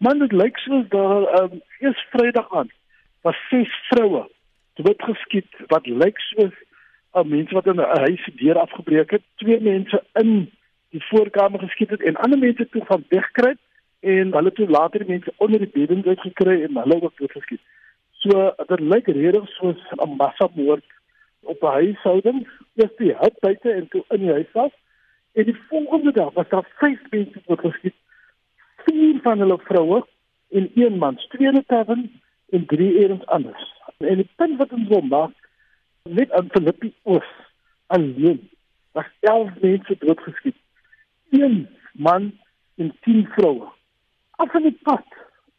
Man dit lyk soos daar ehm um, eers Vrydag aan was ses vroue dood geskiet wat lyk soos 'n mens wat in 'n huis deur afgebreek het, twee mense in die voorkamer geskiet het en ander mense toe van wegkruip en hulle toe later mense onder die beddens uitgekry en hulle ook doodgeskiet. So dit lyk regtig soos 'n massamoord op 'n huishouding, eers die huis buite en toe in die huis self. En die volgende dag was daar vyf mense wat geskiet. Vier van hulle vroue en een man, twee tavern en drie eerds anders. En die punt wat ons wil maak, net aan Filippi Oos alleen, was 11 mense doodgeskiet. Een man en 10 vroue. Af in die pad.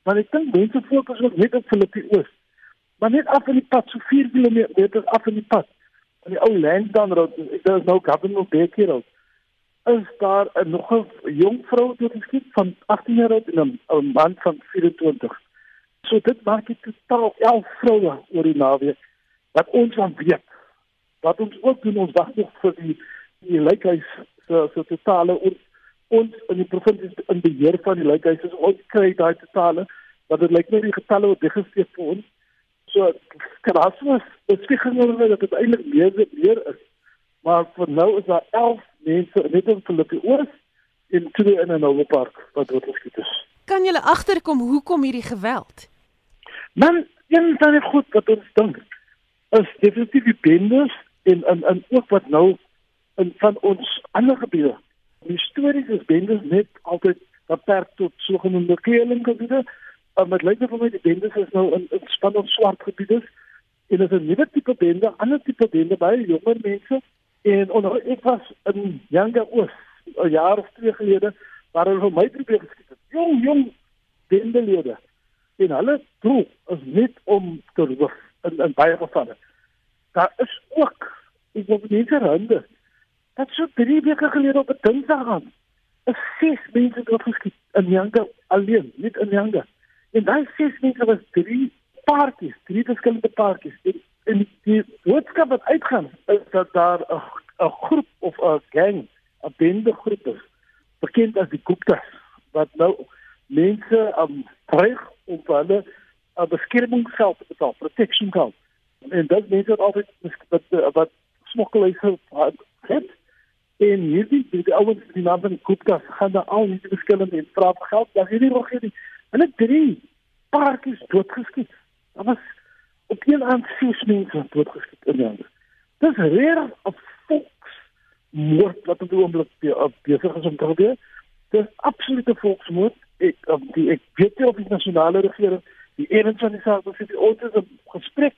Maar ek dink mense fokus ook net op Filippi Oos maar net af in die pad so 4 km af in die pad in die ou Lansdowne road daar is nou Governor Baker road is daar 'n nog 'n jong vrou wat geskiet van 18 jaar oud en 'n man van 24 so dit maak dit totaal 11 vroue oor die naweek wat ons van weet. Wat ons ook doen ons wag nog vir die die lykhuis so so totale ons ons in die provinsie in beheer van die lykhuis is ons kry daai totale wat dit lyk net die getalle wat digesteek vir ons So krasmas, dit sê genoeg dat dit eintlik meer meer is. Maar vir nou is daar 11 mense net in Philippi Oos en twee in 'n nuwe park wat dood geskiet is. Kan jy agterkom hoekom hierdie geweld? Man, een van die goed wat ons dink is definitief die bendes en en en ook wat nou in van ons ander gebiede. Die stories is bendes net altyd beperk tot sogenaamde kleerlingegebiede uh, met lyk vir my die bendes is nou in, in spannend swart gebiede en is 'n nuwe tipe bende, ander tipe bende by jonger mense en onder ek was in Yanga Oos 'n jaar of twee gelede waar hulle vir my probeer geskiet het. Jong jong bendelede. En hulle doel is net om te roof in in baie gevalle. Daar is ook ek wil nie verhande. Dat so drie weke gelede op 'n dinsdag aan is ses mense doodgeskiet in Yanga alleen, nie in Yanga. En daai ses mense was drie paartjies, drie verskillende paartjies. En, en die boodskap wat uitgaan is dat daar 'n groep of 'n gang, 'n bende groep is, bekend as die Guptas, wat nou mense um dreig om hulle 'n beskermingsgeld te betaal, protection geld. En dit mense wat altyd wat wat smokkelaars het en hierdie die ouens die naam van Guptas gaan daar al hierdie verskillende en vra geld, dan hierdie nog hierdie Hulle drie paartjies doodgeskiet. Daar was op een aan ses mense doodgeskiet in Uganda. Dis reg op volksmoord wat op die oomblik besig is om te gebeur. Dis absolute volksmoord. Ek um, die ek weet nie of die nasionale regering die eerens van die saak besit die ouers gesprek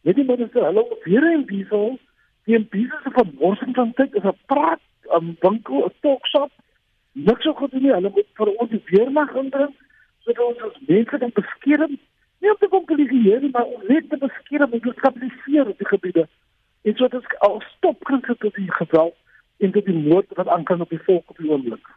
met die minister hulle weer in diesel die imbiese van tyd is 'n praat 'n winkel 'n talkshop niks so goed nie hulle moet vir ons die weermag indring sodat ons mense kan beskerm, nie om te nie, maar om net te beskerm en te stabiliseer die gebiede. En sodat ons al stop kan sit tot die geweld en tot die moord wat aankan op die volk op die oomblik.